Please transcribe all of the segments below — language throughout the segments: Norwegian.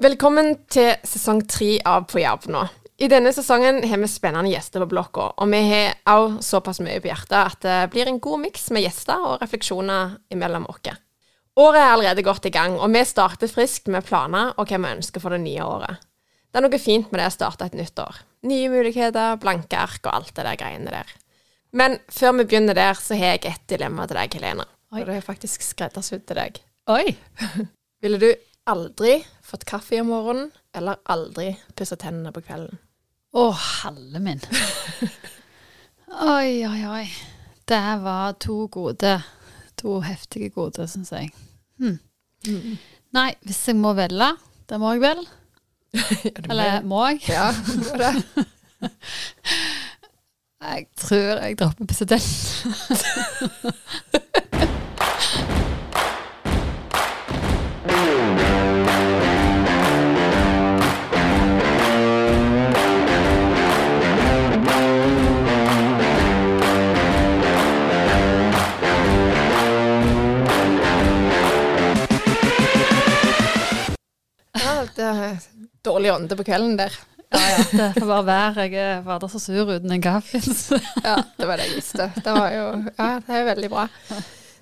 Velkommen til sesong tre av På jobb nå. I denne sesongen har vi spennende gjester på blokka, og vi har også såpass mye på hjertet at det blir en god miks med gjester og refleksjoner imellom oss. Året er allerede godt i gang, og vi starter friskt med planer og hva vi ønsker for det nye året. Det er noe fint med det å starte et nytt år. Nye muligheter, blanke ark og alt det der greiene der. Men før vi begynner der, så har jeg et dilemma til deg, Helene. Oi. Og det er faktisk skreddersydd til deg. Oi! Ville du aldri fått kaffe om morgenen, eller aldri pussa tennene på kvelden? Å, halle min. Oi, oi, oi. Det var to gode. To heftige gode, syns jeg. Hm. Nei, hvis jeg må velge, det må jeg vel. Eller må jeg? Ja, må det. Jeg tror jeg dropper president. Det er dårlig ånde på kvelden der. Ja, ja. Det får bare være. Jeg var da så sur uten en kaffe. Ja, det var det jeg visste. Det var jo Ja, det er veldig bra.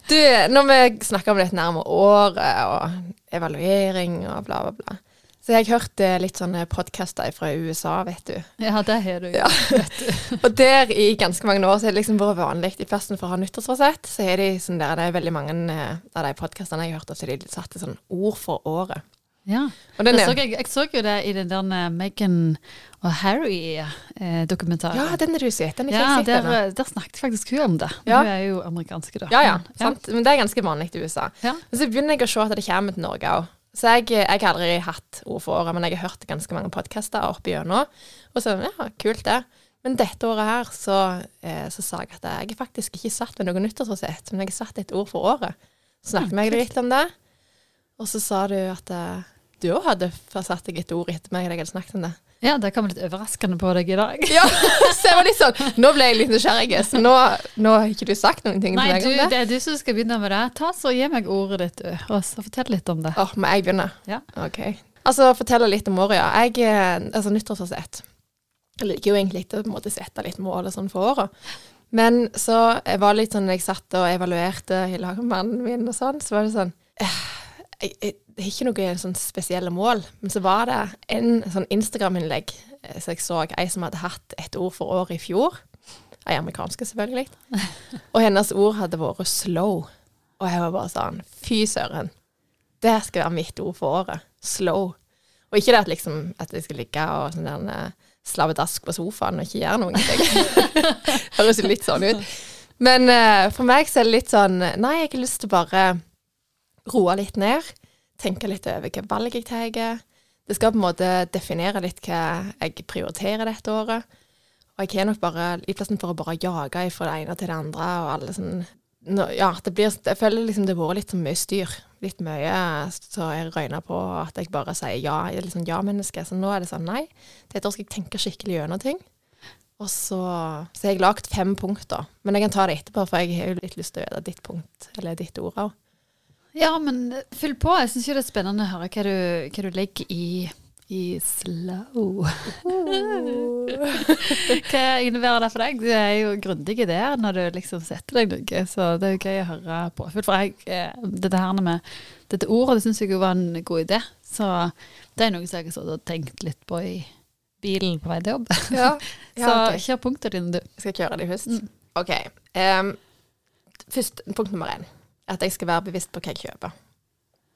Du, når vi snakker om dette nærme året og evaluering og bla, bla, bla, så har jeg hørt eh, litt sånne podkaster fra USA, vet du. Ja, det har du. Ja. Og der i ganske mange år så har det liksom vært vanlig i plassen for å ha nyttårsforsett, så er de sånn der, det er veldig mange eh, av de podkastene jeg har hørt, så de satt til sånn ord for året. Ja. Og den Det så jeg, jeg så jo det i den der eh, Meghan og Harry-dokumentaren. ja, den er du sett. Den er Ja, der, ennå. der snakket faktisk hun om det. Ja. Hun er jo amerikanske, da. Ja, ja, sant. Men det er ganske vanlig i USA. Ja. Men så begynner jeg å se at det kommer til Norge òg. Så jeg, jeg har aldri hatt ord for året, men jeg har hørt ganske mange podkaster opp igjennom. Og så ja, kult det. Men dette året her så, eh, så sa jeg at jeg faktisk ikke satt med noe nyttårsforsett, men jeg har satt et ord for året. Så snakket vi kult. litt om det, og så sa du at eh, du òg hadde satt deg et ord etter meg da jeg hadde snakket om det. ja, det kom litt overraskende på deg i dag. Ja, så jeg var litt sånn Nå ble jeg litt nysgjerrig, så nå, nå har ikke du sagt noen ting Nei, til meg om det. det er du som skal begynne med det. Ta så Gi meg ordet ditt, du, og så fortell litt om det. Åh, må jeg begynne? Ja. Ok. Altså, fortelle litt om året, ja. Jeg, eh, altså, nyttårsforsett. Jeg liker jo egentlig å på en måte sette litt mål og sånn for året. Men så jeg var litt sånn, jeg satt og evaluerte i lag med mannen min og sånn, så var det sånn eh, jeg, jeg, Det er ikke noe sånn spesielle mål, men så var det en sånn Instagram-innlegg så som jeg så, ei som hadde hatt et ord for året i fjor. Ei amerikanske, selvfølgelig. Og hennes ord hadde vært 'slow'. Og jeg var bare sånn Fy søren. Det skal være mitt ord for året. Slow. Og ikke det at, liksom, at jeg skal ligge og sånn der eh, slavedask på sofaen og ikke gjøre ting. Høres jo litt sånn ut. Men uh, for meg så er det litt sånn Nei, jeg har lyst til å bare roe litt ned. Tenke litt over hva valg jeg tar. Det skal på en måte definere litt hva jeg prioriterer dette året. Og jeg har nok bare, i plassen for å bare jage fra det ene til det andre, og alle sånn Ja, det blir Jeg føler liksom det har vært litt så mye styr. Litt mye så jeg røyner på at jeg bare sier ja. Jeg er litt sånn ja-menneske. Så nå er det sånn nei. Dette år skal jeg tenke skikkelig gjennom ting. Og så, så har jeg lagd fem punkter. Men jeg kan ta det etterpå, for jeg har jo litt lyst til å vite ditt punkt, eller ditt ord òg. Ja, men fyll på. Jeg syns jo det er spennende å høre hva du, hva du legger i, i slow. hva innebærer det for deg? Du er jo grundig i det når du liksom setter deg noe, så det er jo gøy å høre på. For jeg, eh, dette her med dette ordet, det syns jeg jo var en god idé. Så det er noe som jeg har og tenkt litt på i bilen på vei til jobb. Ja, Så okay. kjør punktene dine, du. Skal jeg kjøre dem først? Mm. OK. Um, først, punkt nummer én. At jeg skal være bevisst på hva jeg kjøper.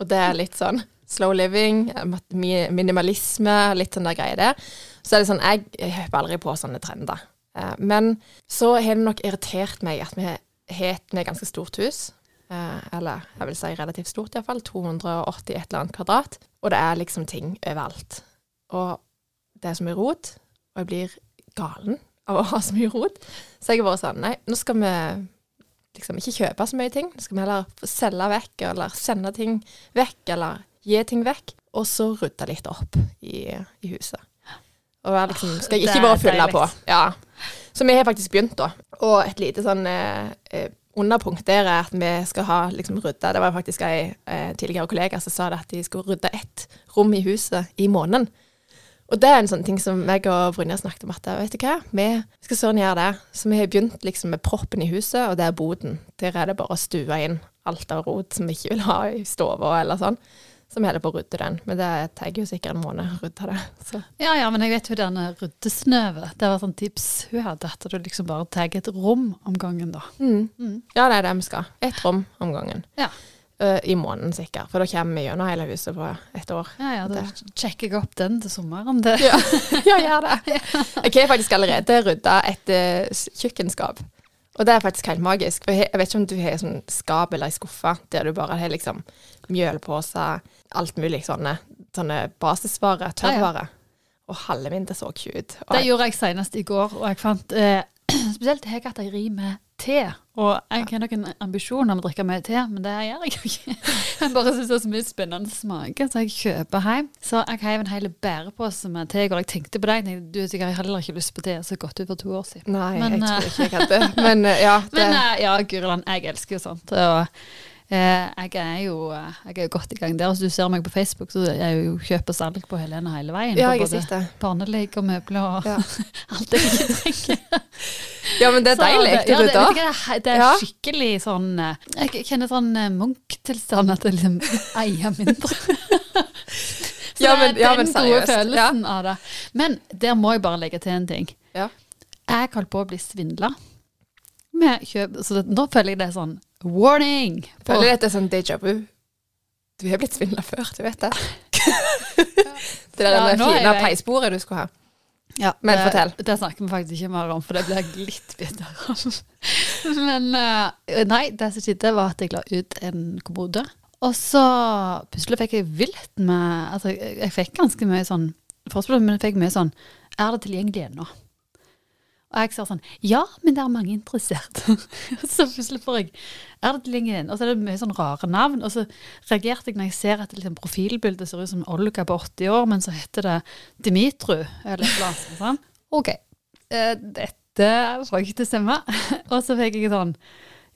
Og det er litt sånn slow living, minimalisme, litt sånn der greier der. Så er det sånn, jeg, jeg aldri på sånne trender. Eh, men så har det nok irritert meg at vi har et ganske stort hus. Eh, eller jeg vil si relativt stort iallfall. 280 et eller annet kvadrat. Og det er liksom ting overalt. Og det er så mye rot, og jeg blir galen av å ha så mye rot. Så jeg har bare sånn, nei, nå skal vi liksom ikke kjøpe så mye ting. Da skal vi heller selge vekk, eller sende ting vekk, eller gi ting vekk. Og så rydde litt opp i, i huset. Og liksom, skal jeg ikke bare fylle på. Ja. Så vi har faktisk begynt, da. Og et lite sånn eh, eh, underpunkt der er at vi skal ha liksom rydda Det var faktisk ei eh, tidligere kollega som sa det at de skulle rydde ett rom i huset i måneden. Og det er en sånn ting som meg og Brynja snakket om at vet du hva, vi skal sånn gjøre det. Så vi har begynt liksom med proppen i huset, og det er boden. Der er det bare å stue inn alt av rot som vi ikke vil ha i stua eller sånn. Så vi holder på å rydde den. Men det tar jo sikkert en måned å rydde det. Så. Ja, ja, men jeg vet jo denne ryddesnøvet. Det var sånn tips hun hadde, at du liksom bare tar et rom om gangen, da. Mm. Mm. Ja, det er det vi skal. Et rom om gangen. Ja. Eh, I måneden sikkert, for da kommer vi gjennom hele huset på et år. Ja, ja, da Det- sjekker jeg opp den til sommeren. Det. Ja, ja gjør det. Jeg har faktisk allerede rydda et uh, kjøkkenskap. Og det er faktisk helt magisk. For jeg, jeg vet ikke om du har sånn skap eller ei skuffe der du bare har liksom mjølposer, alt mulig sånne, sånne basisvarer, tørrvarer. Og halve min det så ikke ut. Og Det gjorde jeg senest i går, og jeg fant eh, Spesielt jeg at jeg rir med te. Og jeg har noen ambisjoner ambisjon om å drikke mye te, men det gjør jeg ikke. Jeg bare syns det er så mye spennende smaker, så jeg kjøper hjem. Så jeg har en hel bærepose med te går. Jeg tenkte på deg, tenkte, du har sikkert heller ikke lyst på te så godt ut for to år siden. Nei, Men, jeg eh, tror ikke jeg hadde Men eh, ja, det, Men eh, ja, Guriland, jeg elsker jo sånt. Og eh, jeg er jo eh, jeg er jo godt i gang der. Hvis du ser meg på Facebook, så er jeg jo kjøp og salg på Helene hele veien. ja, jeg på både barnelek og møbler og Ja. alt det jeg trenger. Ja, men det er Så deilig ja, det, det er- det er Ja. skikkelig sånn eh, Jeg kjenner sånn eh, Munch-tilstand, at jeg liksom eier mindre. Så Ja, det er ja, den men gode følelsen av det. Men der må jeg bare legge til en ting. Ja. Jeg holdt på å bli svindla med kjøp, så det, nå føler jeg det er sånn warning. Føler dette er sånn déjà vu. Du har blitt svindla før, du vet det. det der Ja, fine peisbordet du skulle ha. Ja, Men det, fortell. Det snakker vi faktisk ikke mer om, for det blir jeg litt bitter av. Men eh, nei, det som skjedde, var at jeg la ut en kommode. Og så plutselig fikk jeg vilt med Altså, jeg fikk ganske mye sånn forespørsel, men jeg fikk mye sånn Er det tilgjengelig ennå? Og jeg sa sånn Ja, men det er mange interessert. så plutselig får jeg Er ennå? Og så er det mye sånn rare navn. Og så reagerte jeg når jeg ser at liksom, profilbildet ser ut som Olga på 80 år, men så heter det Dimitru eller et eller sånt. OK. Eh, dette får ikke til å og så fikk jeg sånn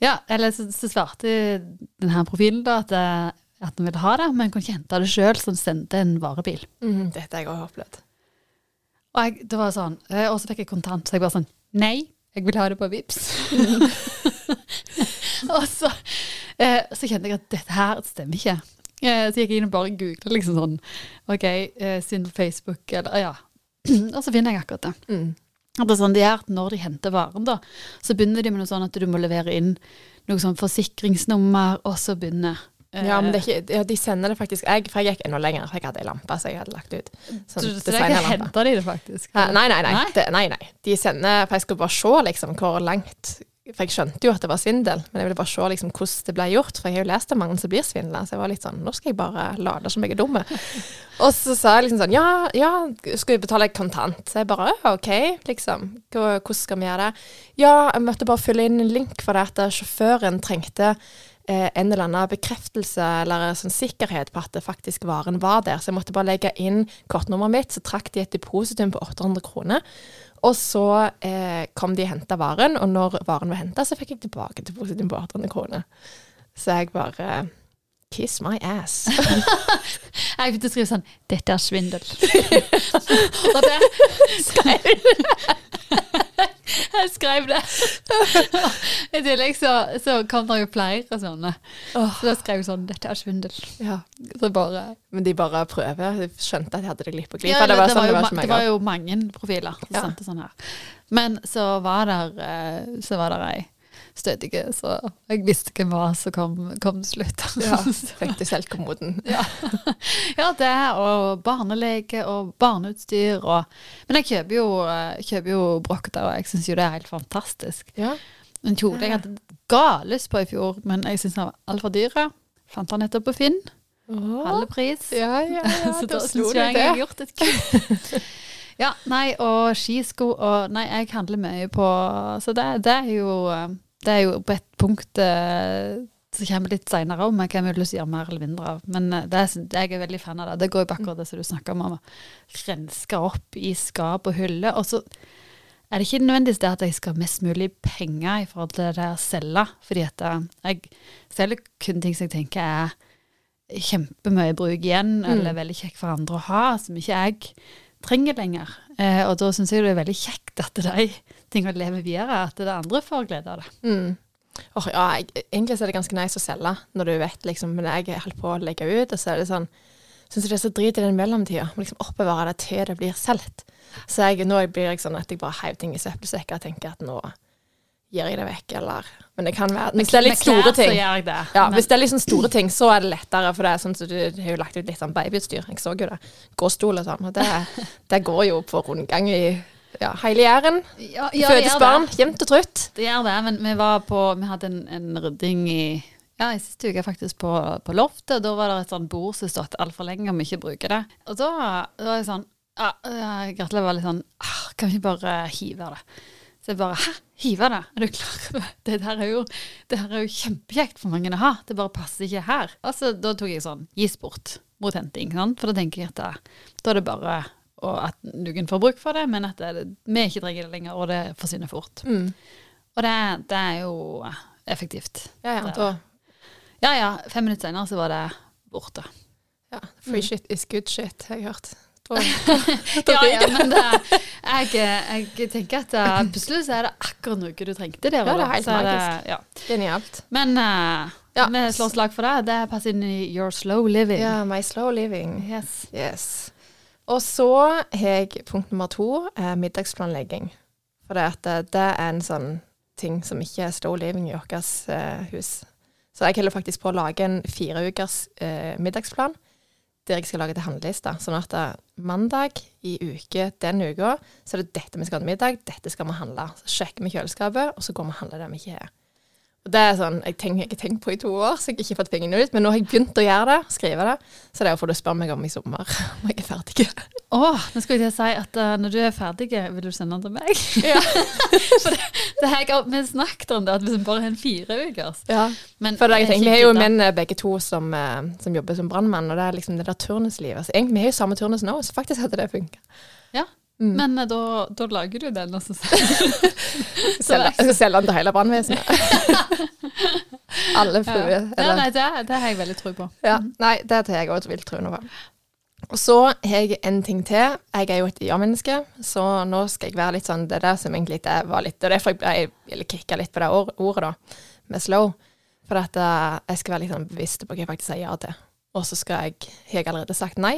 Ja, eller så, så svarte denne profilen da at, eh, at den ville ha det, men kunne ikke hente det sjøl, så den sendte en varebil. Mm, dette har jeg også opplevd. Og jeg, det var sånn, eh, og så fikk jeg kontant, så jeg bare sånn Nei, jeg vil ha det på Vips. og så, eh, så kjente jeg at dette her stemmer ikke. Eh, så gikk jeg inn og bare googlet liksom sånn OK, eh, synd på Facebook, eller ja. og så finner jeg akkurat det. Mm. At det er sånn de er at når de henter varen, da, så begynner de med noe sånn at du må levere inn noe sånn forsikringsnummer, og så begynner Ja, men det er ikke, ja, de sender det faktisk jeg, For jeg gikk enda lenger, for jeg hadde ei lampe som jeg hadde lagt ut. så, Sånn så er designerlampe. henter de det, faktisk? Nei, nei, nei. Nei? Det, nei, nei. De sender For jeg skulle bare se liksom hvor langt For jeg skjønte jo at det var svindel, men jeg ville bare se liksom hvordan det ble gjort. For jeg har jo lest om mange som blir svindla, så jeg var litt sånn Nå skal jeg bare late som jeg er dumme. Og så sa jeg liksom sånn Ja, ja, skal vi betale kontant? Så jeg bare OK, liksom. Hvordan skal vi gjøre det? Ja, jeg måtte bare fylle inn en link for det at sjåføren trengte eh, en eller annen bekreftelse eller sånn sikkerhet på at det faktisk varen var der. Så jeg måtte bare legge inn kortnummeret mitt, så trakk de et depositum på 800 kroner. Og så eh, kom de og henta varen, og når varen var henta, så fikk jeg tilbake depositum på 800 kroner. Så jeg bare Kiss my ass. Jeg begynte å skrive sånn 'Dette er svindel'. og det skal Jeg skrev det. I tillegg så, så kom det jo flere sånne. Oh. Så da skrev jeg sånn 'Dette er svindel'. Ja. Så bare Men de bare prøver. De skjønte at de hadde det litt på glipa? Ja, det var det, sånn det var det var jo mange profiler som Ja. sendte sånn her. Men så var der eh, Så var der ei stødige, så jeg visste hvem var som kom, kom til slutt. Ja, fikk du selv kommoden. Ja. ja, det og barneleke og barneutstyr og Men jeg kjøper jo, eh, kjøper jo brokter, og jeg syns jo det er helt fantastisk. Ja. En kjole jeg hadde gallyst på i fjor, men jeg syns den var altfor dyr. Fant den nettopp på Finn. Halve pris. Ja, ja, ja. så da syns jeg jeg jeg har gjort et kutt. ja, nei, og skisko og Nei, jeg handler mye på Så det, det er jo eh, Det er jo på et punkt eh, som kommer litt seinere om jeg har lyst til å gjøre mer eller mindre av. Men eh, det er, jeg er veldig fan av det. Det går jo på akkurat det som du snakker om, om å renske opp i skap og hyller. Og så er det ikke nødvendigvis det at jeg skal ha mest mulig penger i forhold til det der å selge. Fordi at eh, jeg selger kun ting som jeg tenker er kjempemye bruk igjen, eller veldig kjekk for andre å ha, som ikke jeg trenger lenger. Eh, og da syns jeg det er veldig kjekt at de tingene leve videre, at det andre får glede av det. Mm. Oh, ja, jeg, egentlig er det ganske nice å selge, når du vet liksom Men jeg holder på å legge ut, og så er det sånn Syns det er så drit i den mellomtida. Må liksom oppbevare det til det blir solgt. Så jeg, nå blir jeg sånn at jeg bare heiv ting i søppelsekker og tenker at nå gir jeg det vekk, eller Men det kan være Hvis det er litt store ting. så. Ja, Hvis det er liksom store ting, så er det lettere. For det er sånn du, du har jo lagt ut litt sånn babyutstyr. Jeg så jo det. Gåstol og sånn. Og det, det går jo på rundgang i ja, hele Jæren. ja, ja, Fødes barn, jevnt og trutt. Det gjør det, men vi var på Vi hadde en, en rydding i ja, i siste uke faktisk på, på loftet, da var det et sånt bord som stått altfor lenge, og vi ikke bruker det. Og da, da var jeg sånn ja, ja, Gratle var litt sånn ah, Kan vi bare hive det? Så jeg bare Hæ? Hive det? Er du klar over det? Der er jo, det her er jo kjempekjekt for mange å ha. Det bare passer ikke her. Altså, da tok jeg sånn Gis bort mot henting. Sant? For da tenker jeg at da, da er det bare og at noen får bruk for det, men at det, vi ikke trenger det lenger, og det forsvinner fort. Mm. Og det, det er jo effektivt. Ja, ja, da, Ja ja, fem minutter senere så var det borte. ja. Free shit is good shit, har jeg hørt. Ja, ja, men det, jeg, jeg tenker at uh, plutselig så er det akkurat noe du trengte der. Ja, det er helt magisk. ja. genialt. Men uh, Ja. vi slår slag for det. Det passer inn i your slow living. Ja, my slow living. Yes. Yes. Og så har jeg punkt nummer to, eh, middagsplanlegging. For det, at det, det er en sånn ting som ikke er slow living i vårt eh, hus. Så jeg holder faktisk på å lage en fire ukers eh, middagsplan der jeg skal lage til handleliste. Sånn at eh, mandag i uke den uka, så er det dette vi skal ha til middag, dette skal vi handle. Så sjekker vi kjøleskapet, og så går vi og handler det vi ikke har. Og det er sånn, Jeg tenker, ikke tenkt på i to år, så jeg har ikke fått pengene ut. Men nå har jeg begynt å gjøre det, skrive det. Så det er for du spør meg om i sommer, om jeg er ferdig. Å, nå skulle jeg til å si at uh, når du er ferdig, vil du sende den til meg? Ja. For det, det har jeg vi snakket om det, at hvis vi bare har en fire ukers ja. Men For det, jeg tenker, Vi har jo menn eh, begge to som, eh, som jobber som brannmann, og det er liksom det der turnuslivet. Så egentlig, Vi har jo samme turnus nå, så faktisk hadde det funka. Mm. Men eh, da, da lager du den, og så selger du den? selge den til hele brannvesenet. Alle ja. fruer. ja, eller- nei, det, det har jeg veldig tro på. Ja, nei, det tar jeg òg vilt tro på. Og så har jeg en ting til. Jeg er jo et ja-menneske, så nå skal jeg være litt sånn Det er det som egentlig det var litt Det er derfor jeg ble kicka litt på det ordet, da, med slow. For at eh, jeg skal være litt sånn bevisst på hva jeg faktisk sier ja til. Og så skal jeg Har jeg allerede sagt nei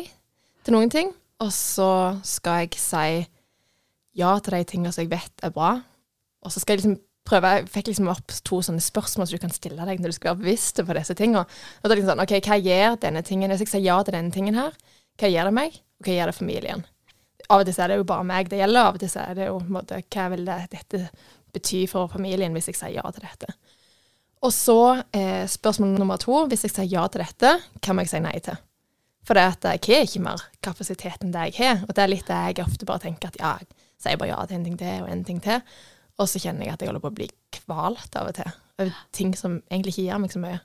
til noen ting. Og så skal jeg si ja til de tingene som jeg vet er bra. Og så skal jeg liksom prøve Jeg fikk liksom opp to sånne spørsmål som du kan stille deg når du skal være bevisst på disse tingene. Og da er det liksom sånn, ok, Hva gjør denne tingen? Hvis jeg sier ja til denne tingen her, hva gjør det meg, og hva gjør det familien? Av og til er det jo bare meg det gjelder, av og til er det jo måte, hva vil det, dette bety for familien hvis jeg sier ja til dette? Og så eh, spørsmål nummer to. Hvis jeg sier ja til dette, hva må jeg si nei til? For det at jeg har ikke mer kapasitet enn det jeg har. Og det er litt det jeg ofte bare tenker at ja, jeg sier bare ja til en ting til og en ting til. Og så kjenner jeg at jeg holder på å bli kvalt av og til. Over ting som egentlig ikke gir meg så mye.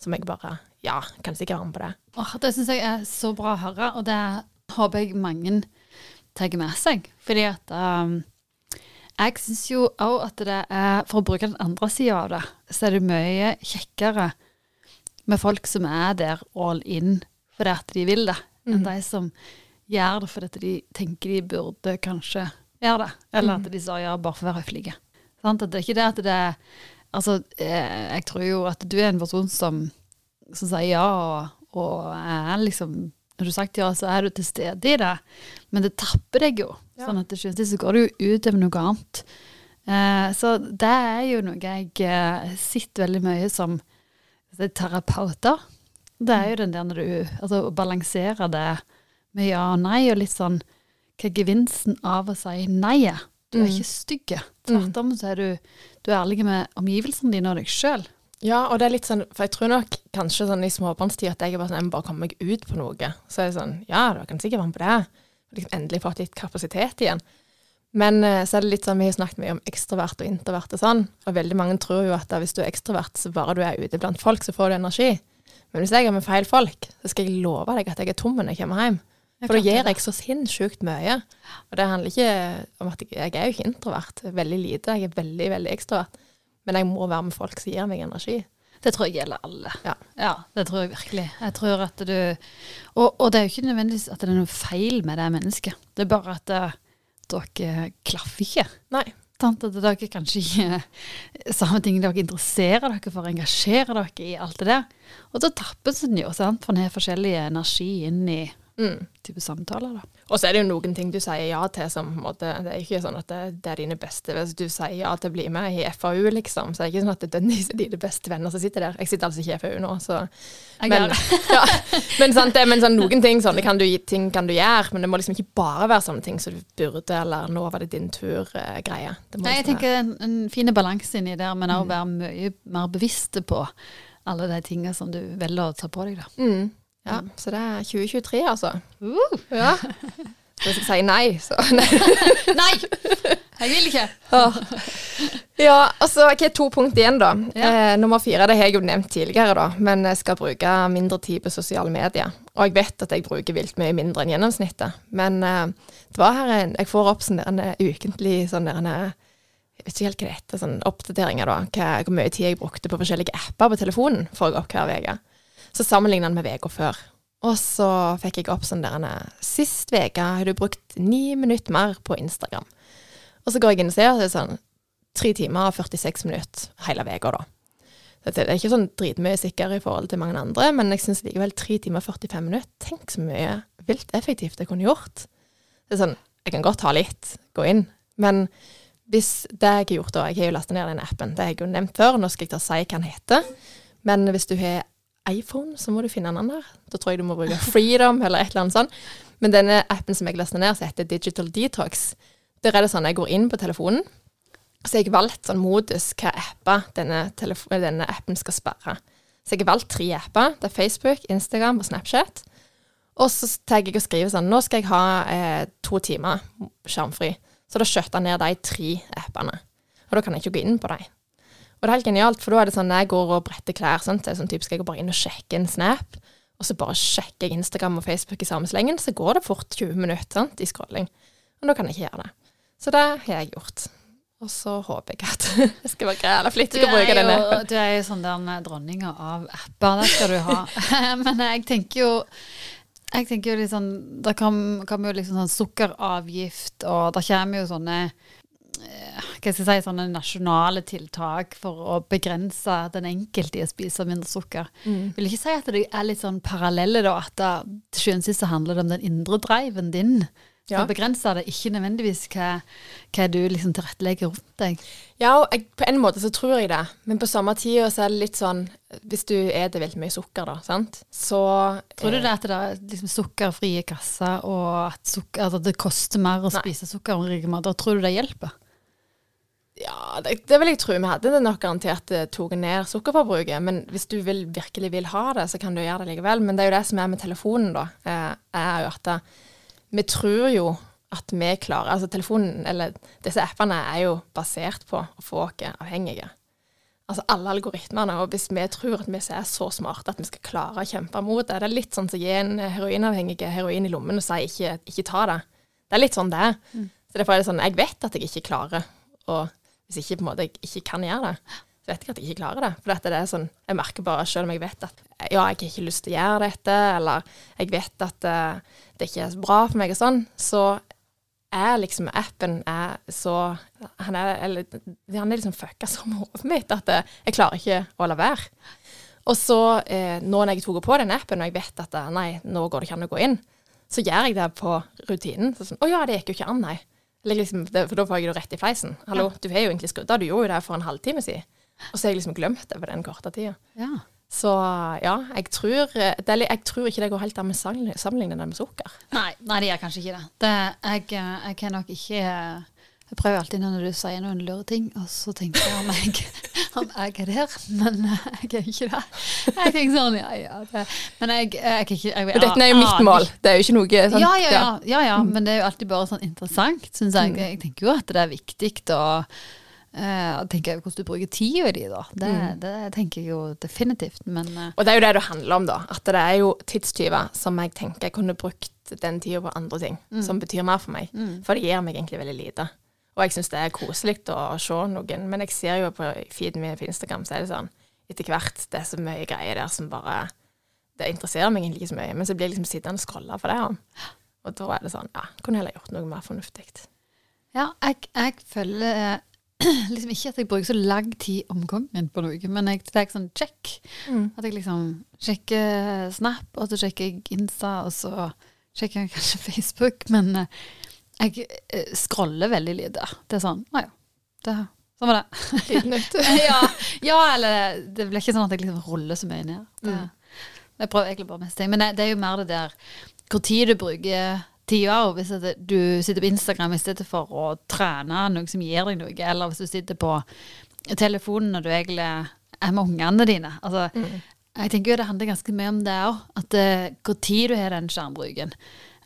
Som jeg bare Ja, kan sikkert være med på det. Åh, det syns jeg er så bra å høre, og det håper jeg mange tar med seg. Fordi at um, jeg syns jo òg at det er, for å bruke den andre sida av det, så er det mye kjekkere med folk som er der all in fordi at de vil det, enn Mhm. de som gjør det fordi de tenker de burde kanskje gjøre det, eller Mhm. at de sa ja bare for å være høflige. At det er ikke det at det er Altså, eh, jeg tror jo at du er en person som, som sier ja, og, og er liksom Når du har sagt ja, så er du til stede i det, men det tapper deg jo. Ja. Sånn at til slutt så går det jo ut over noe annet. Eh, så det er jo noe jeg eh, sitter veldig mye som er terapeuter. Det er jo den der når du Altså å balansere det med ja og nei, og litt sånn Hva er gevinsten av å si nei? Du er Mm. ikke stygg. Tvert om så er du, du er ærlig med omgivelsene dine og deg sjøl. Ja, og det er litt sånn, for jeg tror nok kanskje sånn i småbarnstid at jeg er bare sånn, jeg må bare komme meg ut på noe. Så er det sånn, ja, da kan sikkert være med på det. Liksom endelig fått litt kapasitet igjen. Men eh, så er det litt sånn, vi har snakket mye om ekstrovert og introvert og sånn, og veldig mange tror jo at da, hvis du er ekstrovert, så bare du er ute blant folk, så får du energi. Men hvis jeg er med feil folk, så skal jeg love deg at jeg er tom når jeg kommer hjem. For da gir jeg så sinnssykt mye. Og det handler ikke om at jeg, jeg er jo ikke introvert. Veldig lite. Jeg er veldig, veldig ekstrovert. Men jeg må være med folk som gir meg energi. Det tror jeg gjelder alle. Ja. det tror jeg virkelig. Jeg tror at du Og, og det er jo ikke nødvendigvis at det er noe feil med det mennesket. Det er bare at eh, dere klaffer ikke. Nei. Sant? At dere kanskje ikke Samme ting dere interesserer dere for, engasjerer dere i alt det der. Og da tappes en jo, sant? for en har forskjellig energi inn i Mm. type samtaler, da. Og så er det jo noen ting du sier ja til som på en måte, Det er ikke sånn at det, det er dine beste Hvis du sier ja til å bli med i FAU, liksom, så er det ikke sånn at det er dine beste venner som sitter der. Jeg sitter altså ikke i FAU nå, så Men, ja, men, sant, det, men sånn, noen ting, sånne kan du, ting kan du gjøre, men det må liksom ikke bare være sånne ting som du burde, eller 'nå var det din tur'-greie. Nei, jeg tenker en, en fin balanse inni der, men Mm. òg være mye mer bevisst på alle de tingene som du velger å ta på deg, da. mm, ja, Så det er 2023, altså. Uh. Ja. Så hvis jeg sier nei, så Nei! Jeg vil ikke. Ja, altså, hva har to punkt igjen, da? Ja. Eh, nummer fire det har jeg jo nevnt tidligere, da, men jeg skal bruke mindre tid på sosiale medier. Og jeg vet at jeg bruker vilt mye mindre enn gjennomsnittet. Men eh, det var her en, jeg får opp sånn der en ukentlig sånn der en, Jeg vet ikke helt hva det heter, sånn oppdateringer, da. Hva, hvor mye tid jeg brukte på forskjellige apper på telefonen får jeg opp hver uke. Så sammenligna han med uka før. Og så fikk jeg opp sånn der en Sist uke har du brukt ni minutter mer på Instagram. Og så går jeg inn og ser, og det er sånn tre timer og 46 minutter hele uka, da. Så Det er ikke sånn dritmye sikker i forhold til mange andre, men jeg syns likevel tre timer og 45 minutter Tenk så mye vilt effektivt jeg kunne gjort. Det er sånn, Jeg kan godt ta litt, gå inn, men hvis det jeg har gjort da Jeg har jo lasta ned den appen, det har jeg jo nevnt før, nå skal jeg ta si hva den heter. Men hvis du har iPhone, så må du finne en annen. Da tror jeg du må bruke Freedom eller et eller annet sånt. Men denne appen som jeg lasta ned, som heter Digital Detox, der er det sånn at jeg går inn på telefonen, så har jeg valgt sånn modus hva apper denne, denne appen skal sperre. Så jeg har valgt tre apper. Det er Facebook, Instagram og Snapchat. Og så tar jeg og skriver sånn Nå skal jeg ha eh, to timer skjermfri. Så da skjøtter jeg ned de tre appene. Og da kan jeg ikke gå inn på dem. Og det er helt genialt, for da er det sånn når jeg går og bretter klær, sant? så er det sånn typisk jeg går bare inn og sjekker en snap, og så bare sjekker jeg Instagram og Facebook i samme slengen, så går det fort 20 minutter sant, i scrolling. Men da kan jeg ikke gjøre det. Så det har jeg gjort. Og så håper jeg at jeg skal være grei eller flittig å bruke denne appen. du er jo sånn der dronninga av apper, det skal du ha. Men jeg tenker jo jeg tenker jo litt sånn, Det kommer kom jo liksom sånn sukkeravgift, og det kommer jo sånne eh, hva skal jeg si, sånne nasjonale tiltak for å begrense den enkelte i å spise mindre sukker. Mm. Vil ikke si at det er litt sånn parallelle, da, at det, til sjuende og sist så handler det om den indre driven din. For å begrense det, ikke nødvendigvis hva, hva du liksom tilrettelegger rundt deg. Ja, og jeg, på en måte så tror jeg det, men på samme tid så er det litt sånn Hvis du spiser veldig mye sukker, da, sant, så Tror du eh, det at det er liksom sukkerfrie kasser, og at, sukker, altså at det koster mer å Nei. spise sukkerrike mat? Tror du det hjelper? Ja, det, det vil jeg tro. Vi hadde det nok garantert eh, tatt ned sukkerforbruket. Men hvis du vil, virkelig vil ha det, så kan du gjøre det likevel. Men det er jo det som er med telefonen, da. Eh, er jo at det, vi tror jo at vi klarer Altså telefonen, eller disse appene, er jo basert på å få oss avhengige. Altså alle algoritmene. Og hvis vi tror at vi er så smarte at vi skal klare å kjempe mot det, det er litt sånn som å gi en heroinavhengige heroin i lommen og si ikke, ikke ta det. Det er litt sånn det er. Så derfor er det sånn Jeg vet at jeg ikke klarer å Hvis ikke på en måte jeg ikke kan gjøre det, så vet jeg at jeg ikke klarer det. For det er sånn Jeg merker bare, selv om jeg vet at ja, jeg har ikke lyst til å gjøre dette, eller jeg vet at uh, det ikke er så bra for meg og sånn, så er liksom appen er så Han er, eller, han er liksom fucka så med hodet mitt at eh, jeg klarer ikke å la være. Og så, eh, nå når jeg tok på den appen, og jeg vet at eh, nei, nå går det ikke an å gå inn, så gjør jeg det på rutinen. Så sånn, Å ja, det gikk jo ikke an, nei. Liksom, for da får jeg det rett i fleisen. Hallo, du har jo egentlig skrudd av, du gjorde jo det for en halvtime siden. Og så har jeg liksom glemt det på den korte tida. Ja. Så ja, jeg tror, det jeg tror ikke det går helt an med sammenligne det med sukker. Nei, nei, det gjør kanskje ikke det. det jeg, eh, jeg kan nok ikke Jeg prøver alltid når du sier noen lure ting, og så tenker jeg om jeg, om jeg er der, men eh, jeg er ikke det. Jeg tenker sånn, ja, ja. Det, men jeg, jeg er ikke jeg, Og dette er jo mitt mål. Det er jo ikke noe sånn Ja, ja, ja, ja, ja, men det er jo alltid bare sånn interessant, syns jeg. Jeg tenker jo at det er viktig å Uh, tenker jeg hvordan du bruker tida di, da. Det, det tenker jeg jo definitivt. Men uh, Og det er jo det det handler om, da. At det er jo tidstyver som jeg tenker jeg kunne brukt den tida på andre ting som betyr mer for meg. For det gir meg egentlig veldig lite. Og jeg syns det er koselig å se noen, men jeg ser jo på feeden min på Instagram, så er det sånn etter hvert det er så mye greier der som bare Det interesserer meg egentlig ikke så mye, men så blir jeg liksom sittende og scrolle for det. Og da er det sånn Ja, kunne heller gjort noe mer fornuftig. ja, jeg, jeg føler eh, liksom ikke at jeg bruker så lang tid om gangen på noe, men jeg, er sånn check. At jeg liksom sjekker Snap, og så sjekker jeg Insta, og så sjekker jeg kanskje Facebook. Men eh, jeg eh, scroller veldig lite. Det er sånn Å ja. Det, sånn var det. Litt nytt. ja, ja, eller det blir ikke sånn at jeg liksom ruller så mye ned. Det, Jeg prøver egentlig bare mest ting. Men det, er jo mer det der hvor tid du bruker tida. Og hvis du sitter på Instagram i stedet for å trene noe som gir deg noe, eller hvis du sitter på telefonen når du egentlig er med ungene dine. Altså, Jeg tenker jo det handler ganske mye om det òg. At eh, hvor tid du har den skjermbruken.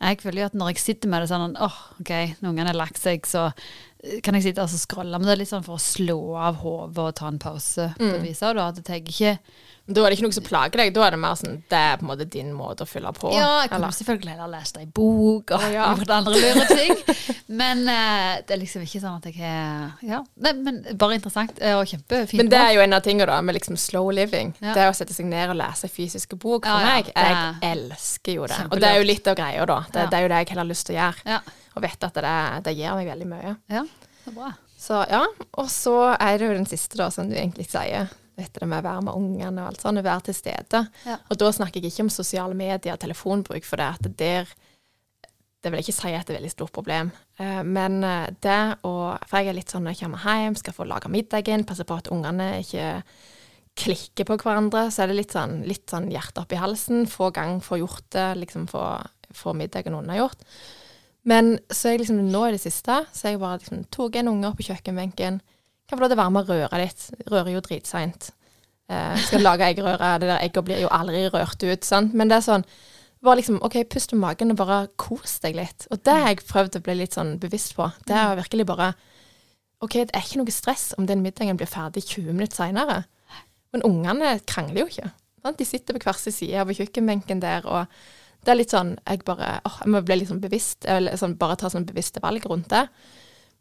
Jeg føler jo at når jeg sitter med det sånn åh, OK, når ungene har lagt seg, så eh, kan jeg sitte og altså, scrolle. Men det litt sånn for å slå av hodet og ta en pause. på et vis, og da, at jeg ikke Da er det ikke noe som plager deg. Da er det mer sånn Det er på en måte din måte å fylle på. Ja, jeg kunne eller? selvfølgelig heller lest ei bok og Ja. gjort andre lure ting. Men uh, det er liksom ikke sånn at jeg har Ja, Nei, men bare interessant eh, og kjempefint. Men det er jo en av tingene da, med liksom slow living. Ja. Det å sette seg ned og lese fysiske bok. For Ja, meg, jeg er elsker jo det. Og det er jo litt av greia, da. Det, det er jo det jeg heller har lyst til å gjøre. Ja, Og vet at det, det gir meg veldig mye. ja, det er bra. Så ja. Og så er det jo den siste, da, som du egentlig sier. Det med å være med ungene og alt sånt, å være til stede. Ja. Og da snakker jeg ikke om sosiale medier og telefonbruk, for det at der Det vil jeg ikke si at det er et veldig stort problem. Eh, men eh, det å For jeg er litt sånn når jeg kommer hjem, skal få lage middagen, passe på at ungene ikke klikker på hverandre, så er det litt sånn, litt sånn hjerte opp i halsen. Få gang, få gjort det, liksom få, få middagen unnagjort. Men så er jeg liksom nå i det siste, så jeg bare liksom tok en unge opp på kjøkkenbenken. Kan få lov til å være med og røre litt. Rører jo dritseint. Eh, skal lage eggerøre. Det der egget blir jo aldri rørt ut, sant. Men det er sånn bare liksom, OK, pust med magen og bare kos deg litt. Og det har jeg prøvd å bli litt sånn bevisst på. Det er virkelig bare OK, det er ikke noe stress om den middagen blir ferdig 20 minutter seinere. Men ungene krangler jo ikke. Sant? De sitter på hver sin side på kjøkkenbenken der, og det er litt sånn Jeg bare åh, jeg må bli litt sånn bevisst, eller sånn, bare ta sånn bevisste valg rundt det.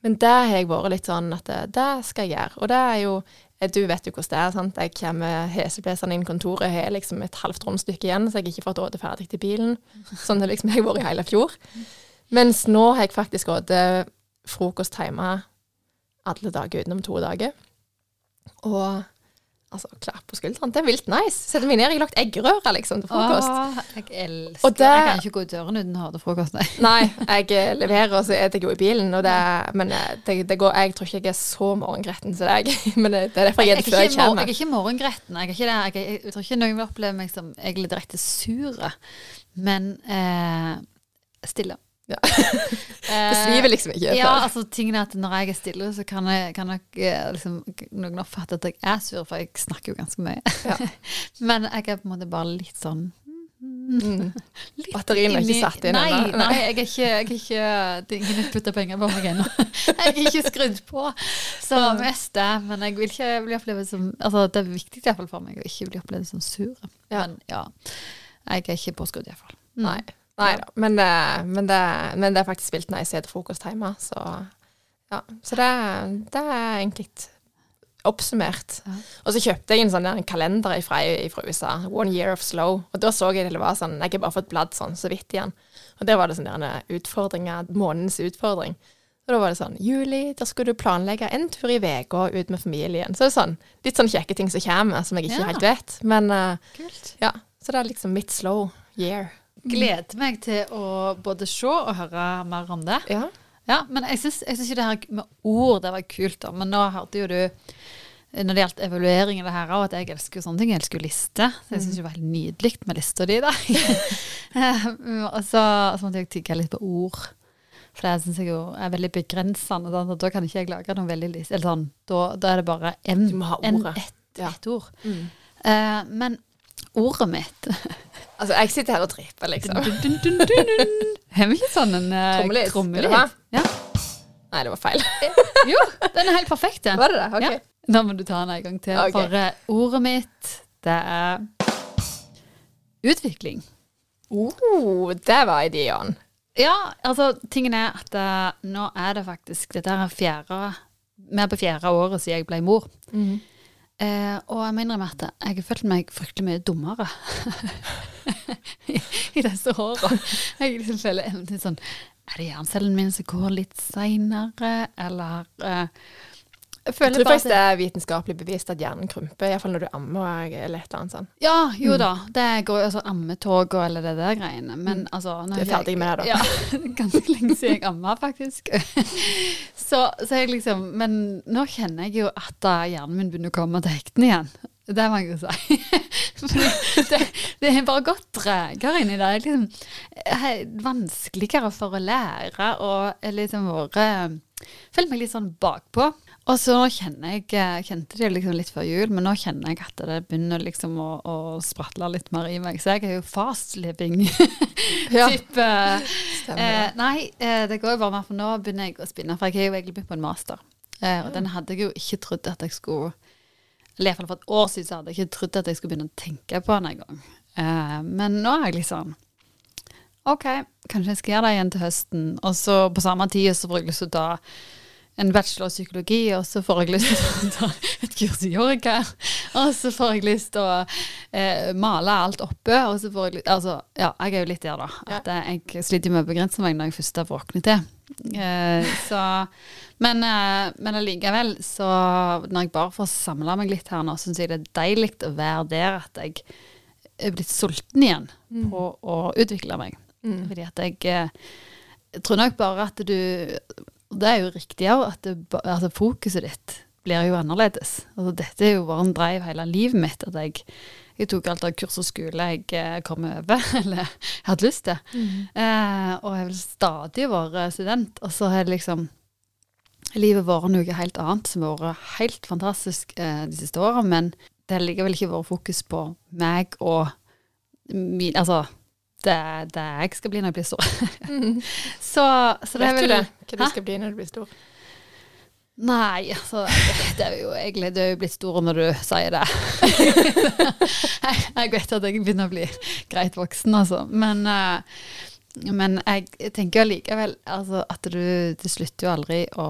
Men det har jeg vært litt sånn at det, det skal jeg gjøre. Og det er jo eh, Du vet jo hvordan det er. sant? Jeg kommer heseblesende inn kontoret, har liksom et halvt romstykke igjen, så jeg har ikke fått åte ferdig til bilen. Sånn har liksom jeg vært i hele fjor. Mens nå har jeg faktisk rådet frokost hjemme alle dager utenom to dager. Og altså, klapp på skulderen. Det er vilt nice. Setter meg ned, jeg har lagt eggerøre liksom til frokost. Åh, jeg elsker Og det- Jeg kan ikke gå ut døren uten å høre frokost. Nei. Nei, jeg eh, leverer, og så er jeg jo i bilen. Og det, men eh, det, det går, jeg tror ikke jeg er så morgengretten som deg. Men det det er derfor jeg Jeg er før jeg kommer. jeg er ikke morgengretten. Jeg, ikke. Jeg, er- jeg tror ikke noen vil oppleve meg som egentlig direkte sur, men eh, stille. Ja. Eh, Det sviver liksom ikke. Ja, altså tingen er at når jeg er stille, så kan, jeg, kan nok eh, liksom, noen oppfatte at jeg er sur, for jeg snakker jo ganske mye. Ja. Men jeg er på en måte bare litt sånn Mm. Batteriene er ikke satt inn nei, ennå. Nei, jeg er ikke, jeg er ikke Det er ingen putter penger på meg ennå. Jeg er ikke skrudd på. Så mest det. Men jeg vil ikke bli opplevd som Altså, det er viktig i hvert fall for meg å ikke bli opplevd som sur. Ja. Men ja, jeg er ikke påskrudd iallfall. fall Nei. Nei da. Men, det- men, men det er faktisk spilt når jeg spiser frokost hjemme, så ja. Så det, det er egentlig oppsummert. Og så kjøpte jeg en sånn der kalender fra, fra USA, One Year of Slow, og da så jeg det var sånn Jeg har bare fått bladd sånn så vidt igjen. Og der var det sånn utfordringer, månedens utfordring. Og da var det sånn Juli, da skulle du planlegge en tur i uka ut med familien. Så det er sånn litt sånn kjekke ting som kommer, som jeg ikke Ja. helt vet. Men uh, ja, så det er liksom mitt slow year. Gleder meg til å både se og høre mer om det. Ja. Ja, men jeg syns, ikke det her med ord det var kult, da. Men nå hørte jo du når det gjaldt evaluering av det her og at jeg elsker jo sånne ting. Jeg elsker jo lister. Så jeg syns det var helt nydelig med lista di, da. Og så, så måtte jeg tygge litt på ord. For det syns jeg jo er veldig begrensende. Og da kan ikke jeg lage noe veldig list. Eller sånn, da, da er det bare en, en ett et ord. Mm. Uh, men ordet mitt Altså, jeg sitter her og tripper, liksom. dun, dun, dun. Har vi ikke sånn en uh, Trommelyd, trommelyd? Ja. Nei, det var feil. Jo, den er helt perfekt, Ja. Var det det? Ok. Ja. Da må du ta den en gang til. Okay. For uh, ordet mitt, det er utvikling. Oh, det var ideen. Ja, altså, tingen er at uh, nå er det faktisk Dette er fjerde Vi er på fjerde året siden jeg ble mor. Eh, og jeg må innrømme at jeg har følt meg fryktelig mye dummere i, disse åra. Jeg liksom føler sånn Er det hjernecellen min som går litt seinere, eller eh, Jeg Jeg føler tror faktisk det er vitenskapelig bevist at hjernen krymper, iallfall når du ammer eller et eller annet sånt. Ja, jo da. Det går jo altså ammetog og eller det der greiene. Men altså nå Du er ferdig jeg- med det, da. Ja, ganske lenge siden jeg amma, faktisk. så, så jeg liksom Men nå kjenner jeg jo at hjernen min begynner å komme til hektene igjen. Det må jeg jo si. Det, det har bare gått tregere inni der. Det er er vanskeligere for å lære og er liksom vært Føler meg litt sånn bakpå. Og så kjenner jeg jeg Kjente det liksom litt før jul, men nå kjenner jeg at det begynner liksom å, å spratle litt mer i meg. Så jeg er jo fast living Ja. Eh, nei, eh, det går jo bare mer for nå begynner jeg å spinne. For jeg har jo egentlig begynt på en master. Eh, og den hadde jeg jo ikke trodd at jeg skulle Eller iallfall for et år siden så hadde jeg ikke trodd at jeg skulle begynne å tenke på den engang. Eh, men nå er jeg liksom OK, kanskje jeg skal gjøre det igjen til høsten. Og så på samme tid så får jeg lyst til å ta en bachelor i psykologi, og så får jeg lyst til å ta et kurs i yoga. Og så får jeg lyst til å eh, male alt oppe. Og så får jeg lyst Altså, ja, jeg er jo litt der, da. At eh, jeg sliter med å begrense meg når jeg først har våknet til. Eh, så Men, eh, men allikevel, så når jeg bare får samla meg litt her nå, syns jeg det er deilig å være der at jeg er blitt sulten igjen på å utvikle meg. Fordi at jeg, eh, jeg tror nok bare at du og Det er jo riktig òg, at det, altså fokuset ditt blir jo annerledes. Altså dette er jo bare en drive hele livet mitt. At jeg, jeg tok alt av kurs og skole jeg eh, kom over, eller jeg hadde lyst til. Eh, og jeg vil stadig være student. Og så har liksom livet vært noe helt annet som har vært helt fantastisk eh, de siste åra. Men det har likevel ikke vært fokus på meg og min Altså det, det jeg skal bli når jeg blir stor. så, så det er Vet du vel det? Hva du skal bli når du blir stor? Nei, altså Det er jo egentlig Det er jo blitt stor når du sier det. jeg, jeg vet at jeg begynner å bli greit voksen, altså. Men, eh, men jeg tenker allikevel altså, at du, du slutter jo aldri å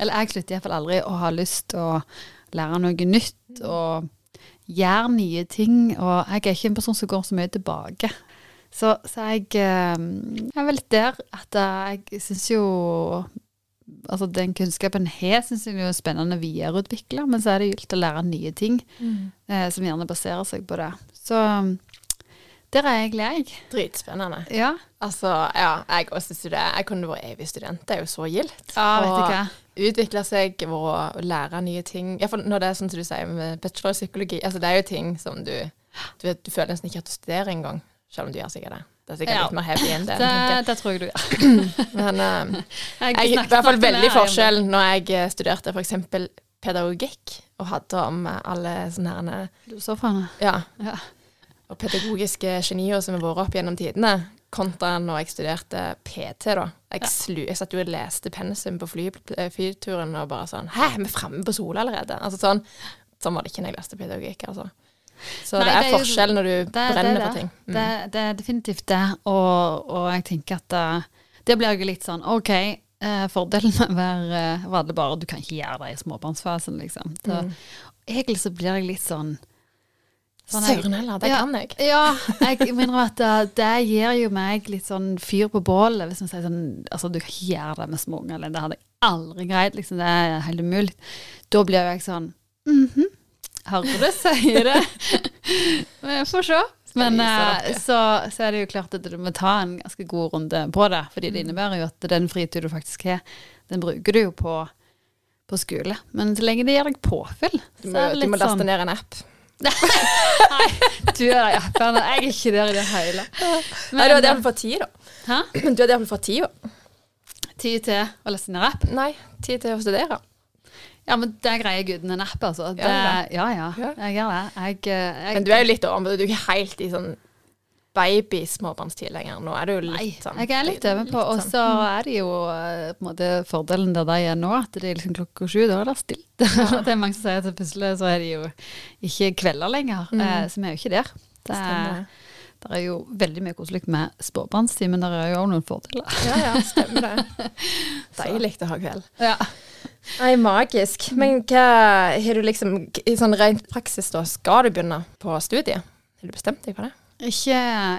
Eller jeg slutter iallfall aldri å ha lyst til å lære noe nytt og gjøre nye ting. Og jeg er ikke en person som går så mye tilbake. Så, så jeg, eh, jeg er vel der at jeg syns jo Altså Den kunnskapen jeg har, syns jeg er spennende å videreutvikle, men så er det gildt å lære nye ting eh, som gjerne baserer seg på det. Så der er jeg. Dritspennende. Ja. Altså, ja, jeg også det. Jeg kunne vært evig student. Det er jo så gildt. Ja, hva. Utvikle seg og å lære nye ting. Iallfall når det er sånn som du sier med bachelor i psykologi. Altså, det er jo ting som du Du, vet, du føler nesten ikke at du studerer engang, selv om du gjør sikkert det. Det er sikkert Ja. litt mer heavy enn det. Det, det tror jeg du gjør. Men uh, Jeg jeg, i hvert fall veldig forskjell når jeg eh, studerte f.eks. pedagogikk og hadde om eh, alle sånne herne. Filosofene. ja, Ja. og pedagogiske genier som har vært opp gjennom tidene, kontra når jeg studerte PT, da. Jeg, Ja. slu, jeg satt jo og leste pensum på fly, flyturen og bare sånn Hæ, vi er framme på Sola allerede? Altså sånn. Sånn var det ikke når jeg leste pedagogikk, altså. Så Nei, det det er forskjell når du det- er brenner det. for ting. Mm. Det, det er definitivt det, og, og jeg tenker at uh, det blir jo litt sånn OK, uh, fordelen med å være uh, var det bare du kan ikke gjøre det i småbarnsfasen, liksom. Så, Mm. Egentlig så blir jeg litt sånn sånn Søren heller, det Ja. kan jeg. Ja, jeg minner at uh, det gir jo meg litt sånn fyr på bålet. Hvis man sier sånn Altså, du kan ikke gjøre det med småunger, eller det hadde jeg aldri greid. Liksom, det er helt umulig. Da blir jo jeg sånn mm Hører du sier det? Vi får se. Men eh, så, så er det jo klart at du må ta en ganske god runde på det. Fordi Mm. det innebærer jo at den fritid du faktisk har, den bruker du jo på, på skole. Men så lenge det gir deg påfyll, Du så må, er det du litt må laste sånn ned en app. Nei, du er der i appene. Jeg er ikke der i det hele. Nei, du hadde iallfall fått tid, da. Hæ? Du hadde iallfall fått tida. da. Tid til å laste ned app? Nei, tid til å studere. Ja, men det greier gudene neppe, altså. Det, du ja, ja, Ja. jeg gjør det. Jeg, eh, jeg, Men du er jo litt over, du er ikke helt i sånn baby-småbarnstid lenger. Nå er det jo litt Nei, sånn jeg er litt over på. Og sånn. så er det jo eh, på en måte fordelen der de er nå, at det er liksom klokka sju. Da er det stilt. det er mange som sier at plutselig så er det jo ikke kvelder lenger. Mm. Eh, så vi er jo ikke der. Det er, det. er jo veldig mye koselig med spåbarnstid, men det er jo også noen fordeler. Ja, ja, stemmer det. Deilig å ha kveld. Ja. Nei, magisk. Men hva har du liksom I sånn rent praksis, da, skal du begynne på studiet? Har du bestemt deg for det? Ikke,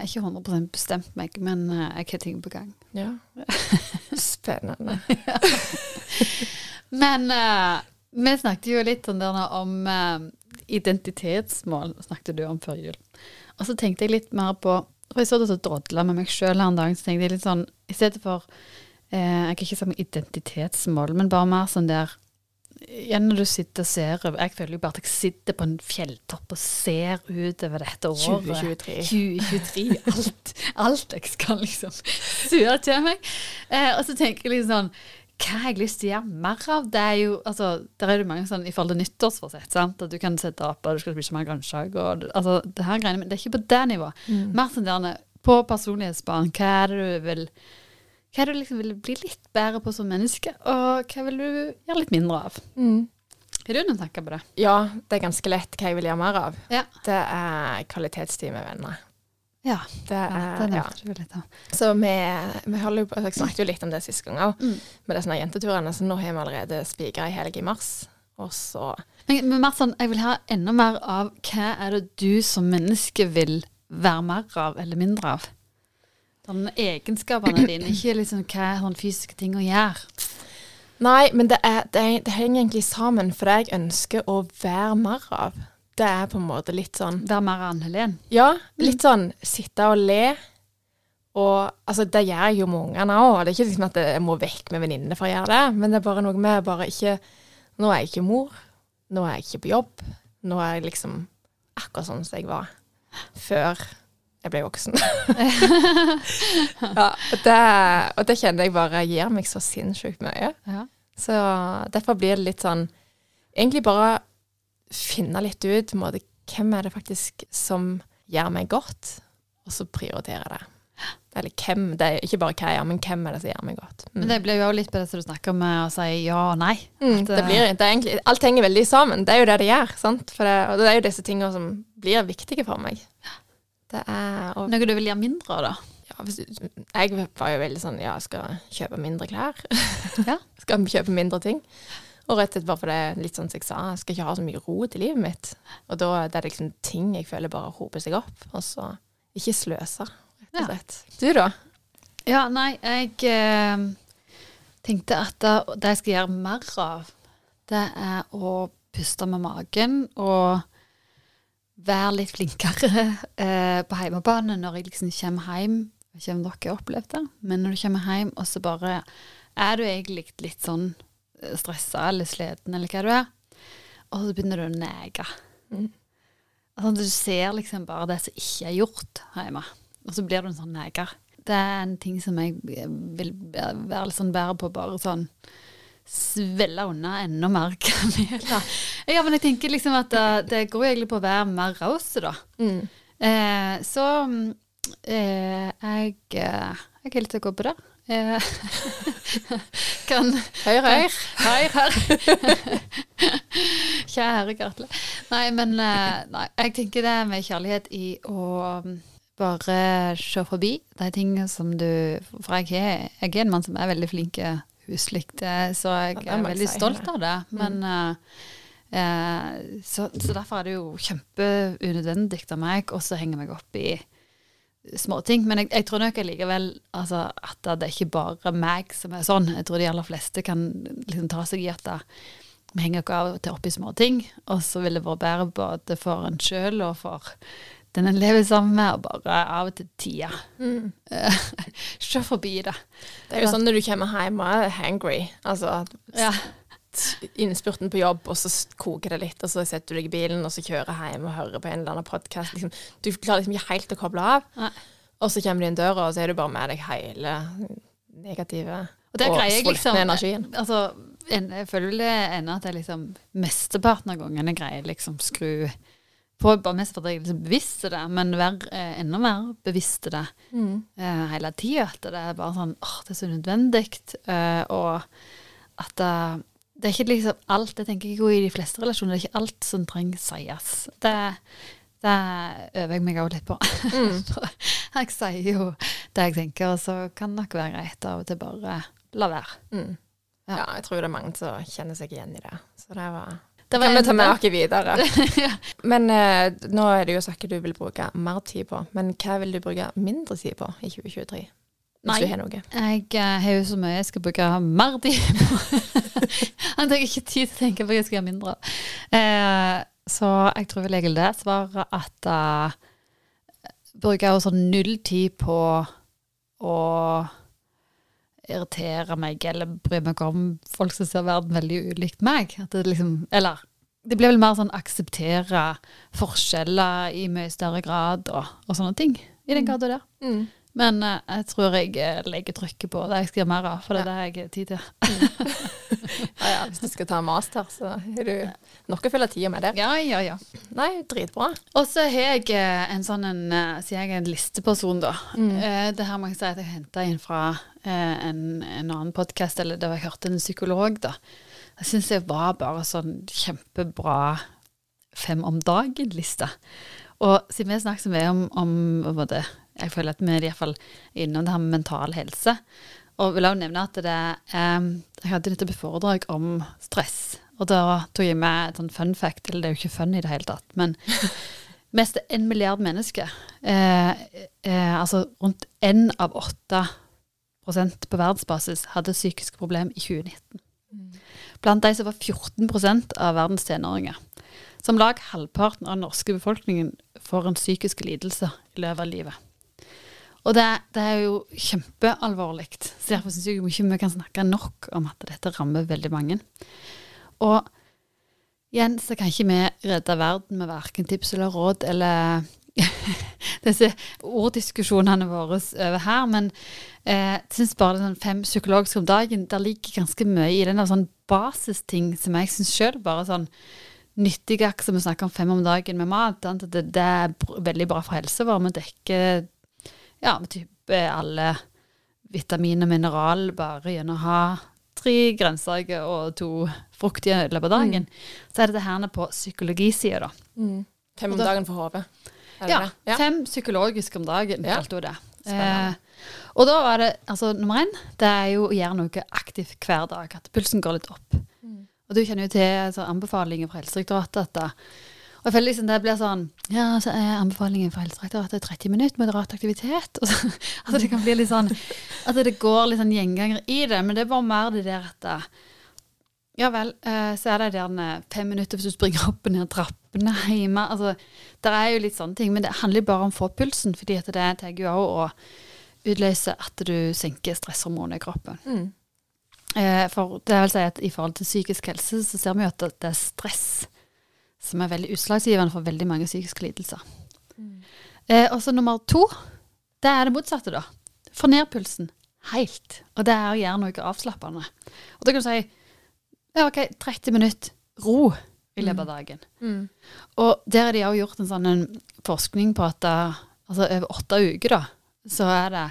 ikke 100 bestemt meg, men eh, jeg har ting på gang. Ja. Spennende. Men uh, vi snakket jo litt om, denne, om uh, identitetsmål, snakket du om før jul. Og så tenkte jeg litt mer på For jeg så det så drodla med meg sjøl her en dag, så tenkte jeg litt sånn I stedet for Jeg kan ikke si identitetsmål, men bare mer sånn der Igjen når du sitter og ser over Jeg føler jo bare at jeg sitter på en fjelltopp og ser utover dette året. 2023. 2023. Alt, alt jeg skal liksom sure til meg. Eh, og så tenker jeg liksom sånn Hva har jeg lyst til å gjøre mer av? Det er jo, altså, Der er det mange sånn i forhold til nyttårsforsett. sant? At du kan sette opp og du skal spise mer grønnsaker. og Altså, det her greiene, men det er ikke på det nivået. Mer sånn der på personlighetsbanen. Hva er det du vil hva er det du liksom vil bli litt bedre på som menneske, og hva vil du gjøre litt mindre av? Mm. Har du noen tanker på det? Ja, det er ganske lett hva jeg vil gjøre mer av. Ja. Det er kvalitetstid med venner. Ja, Det er, det ja. det litt av. Så vi, vi jo på, jeg snakket jo litt om det sist gang òg, Mm. med disse jenteturene. Så nå har vi allerede spikra ei helg i mars. Og så Men, men sånn, jeg vil ha enda mer av hva er det du som menneske vil være mer av eller mindre av? Sånn egenskapene dine, ikke liksom hva sånn fysiske ting å gjøre. Nei, men det, er, det, er, det henger egentlig sammen, for det jeg ønsker å være mer av, det er på en måte litt sånn Være mer Anne Helen. Ja, litt sånn sitte og le. Og altså, det gjør jeg jo med ungene òg. Det er ikke liksom at jeg må vekk med venninnene for å gjøre det, men det er bare noe med bare ikke Nå er jeg ikke mor. Nå er jeg ikke på jobb. Nå er jeg liksom akkurat sånn som jeg var før jeg ble voksen. ja, og det, og det kjenner jeg bare gir meg så sinnssykt mye. Ja. Så derfor blir det litt sånn Egentlig bare finne litt ut måte, hvem er det faktisk som gjør meg godt, og så prioritere det. Eller hvem, det er ikke bare hva jeg gjør, men hvem er det som gjør meg godt. Mm. Men det blir jo også litt på det som du snakker om å si ja og nei. Mm, det blir, det er egentlig, alt henger veldig sammen. Det er jo det det gjør. sant? Det, og det er jo disse tingene som blir viktige for meg. Det er og, Noe du vil gjøre mindre av, da? ja, hvis, du- Jeg var jo veldig sånn Ja, jeg skal kjøpe mindre klær. Ja. skal kjøpe mindre ting. Og rett og slett bare fordi litt sånn som jeg sa, jeg skal ikke ha så mye ro til livet mitt. Og da det er det liksom ting jeg føler bare hoper seg opp. Og så ikke sløse, rett Ja. og slett. Du, da? Ja, nei, jeg eh, tenkte at det, det jeg skal gjøre mer av, det er å puste med magen og være litt flinkere eh, på hjemmebane når jeg liksom kommer hjem. Jeg vet ikke om dere har opplevd det, men når du kommer hjem, og så bare er du egentlig litt sånn stressa eller sliten, eller hva du er, og så begynner du å nege. Mm. Sånn, du ser liksom bare det som ikke er gjort hjemme, og så blir du en sånn neger. Det er en ting som jeg vil være litt sånn bedre på, bare sånn svelle unna enda mer kameler. Ja, men jeg tenker liksom at det, går egentlig på å være mer rause, da. Mm. Eh, så eh, jeg, eh, jeg er helt til å gå på det. Eh, kan Høyre, høyre. Hei, her. Kjære Gartle. Nei, men eh, nei, jeg tenker det med kjærlighet i å mm, bare se forbi de tingene som du For jeg er, jeg er en mann som er veldig flink til huslikt, så jeg Ja, er veldig si, stolt av det. Men eh, eh, så, så derfor er det jo kjempeunødvendig av meg også å henge meg opp i småting. Men jeg, jeg tror nok likevel altså, at det er ikke bare meg som er sånn. Jeg tror de aller fleste kan liksom ta seg i at det, vi henger ikke av og til opp i småting. Og så vil det være bedre både for en sjøl og for den en lever sammen med, og bare av og til tida. Mm. Se forbi det. Det er jo sånn når du kommer hjem og er hangry. Altså Ja. innspurten på jobb, og så koker det litt, og så setter du deg i bilen, og så kjører hjem og hører på en eller annen podkast. Liksom, du klarer liksom ikke helt å koble av. Nei. Og så kommer du inn døra, og så er du bare med deg hele negative Og jeg sultne liksom energien. Altså, en, jeg føler det ender at jeg liksom mesteparten av gangene greier liksom skru på bare mest at jeg liksom bevisste det, men vær, eh, enda mer bevisste det Mm. uh, hele tida. At det er bare sånn åh, det er så nødvendig. Uh, og at det, det er ikke liksom alt Jeg tenker ikke i de fleste relasjoner, det er ikke alt som trenger sies. Det, det øver jeg meg også litt på. Mm. jeg sier jo det jeg tenker, og så kan det nok være greit av og til bare la være. Mm. Ja. Ja, jeg tror det er mange som kjenner seg igjen i det. Så det var Det kan vi ta med oss videre. Men eh, nå er det jo saker du vil bruke mer tid på. Men hva vil du bruke mindre tid på i 2023? Hvis Nei. Jeg eh, har jo så mye jeg skal bruke mer tid på. jeg tar ikke tid til å tenke på hva jeg skal gjøre mindre av. Eh, så jeg tror vel egentlig det svaret at uh, bruker jeg sånn null tid på å irritere meg eller bry meg om folk som ser verden veldig ulikt meg. At det liksom, eller det blir vel mer sånn akseptere forskjeller i mye større grad og, og sånne ting. I den grad der er. Mm. Men uh, jeg tror jeg eh, legger trykket på det jeg skal gjøre mer av, for det er det jeg har tid til. Ja, ja, hvis du skal ta master, så har du nok å fylle tida med der. Ja, ja, ja. Nei, dritbra. Og så har jeg eh, en sånn en, sier jeg er en listeperson, da. Eh, det her må jeg si at jeg henta inn fra uh, en, en annen podkast, eller det var jeg hørte en psykolog, da. Jeg syns det var bare sånn kjempebra fem om dagen-liste. Og siden vi snakker så mye om, om måte, Jeg føler at vi er i hvert fall innom det her med mental helse. Og vil også nevne at det eh, Jeg hadde nettopp et foredrag om stress. Og da tok jeg med et sånn fun fact, eller det er jo ikke fun i det hele tatt, men mest en milliard mennesker, eh, eh, altså rundt én av åtte prosent på verdensbasis, hadde psykiske problemer i 2019. Blant de som var 14 av verdens tenåringer. Som lag halvparten av den norske befolkningen får en psykisk lidelse i løpet av livet. Og det, det er jo kjempealvorlig. Så derfor syns jeg ikke vi kan snakke nok om at dette rammer veldig mange. Og igjen så kan ikke vi redde verden med verken tips eller råd eller disse orddiskusjonene våre over her, men eh, jeg syns bare det er sånn fem psykologiske om dagen, der ligger ganske mye i den av sånn basisting som jeg syns sjøl bare sånn nyttige, som vi snakker om fem om dagen med mat. At det, det er veldig bra for helsa vår. Vi dekker ja, med type alle vitamin og mineral bare gjennom å ha tre grønnsaker og to fruktige i løpet av dagen. Så er det det her på psykologisida, da. Mm. Fem om da- dagen for hodet. Ja? Ja. fem psykologiske om dagen, Ja. kalte hun det. Eh, og da var det, altså nummer én, det er jo å gjøre noe aktivt hver dag, at pulsen går litt opp. Mm. Og du kjenner jo til altså, anbefalinger fra Helsedirektoratet at og jeg føler liksom det blir sånn Ja, så er anbefalingen fra Helsedirektoratet 30 minutter moderat aktivitet. Og så, altså det kan bli litt sånn At det går litt sånn gjenganger i det. Men det er bare mer det der at det- Ja vel, eh, så er det gjerne fem minutter hvis du springer opp og ned trappene hjemme. Altså, det er jo litt sånne ting. Men det handler bare om å få pulsen, fordi at det tar jo òg å utløse at du senker stresshormonet i kroppen. Mm. Eh, for det vil si at I forhold til psykisk helse så ser vi jo at det er stress som er veldig utslagsgivende for veldig mange psykiske lidelser. Eh, og så nummer to, det er det motsatte, da. Få ned pulsen helt. Og det er å gjøre noe avslappende. Og da kan du si ja, OK, 30 minutter ro i løpet av dagen. Mm. Og der har de òg gjort en sånn en forskning på at da, altså over åtte uker, da, så er det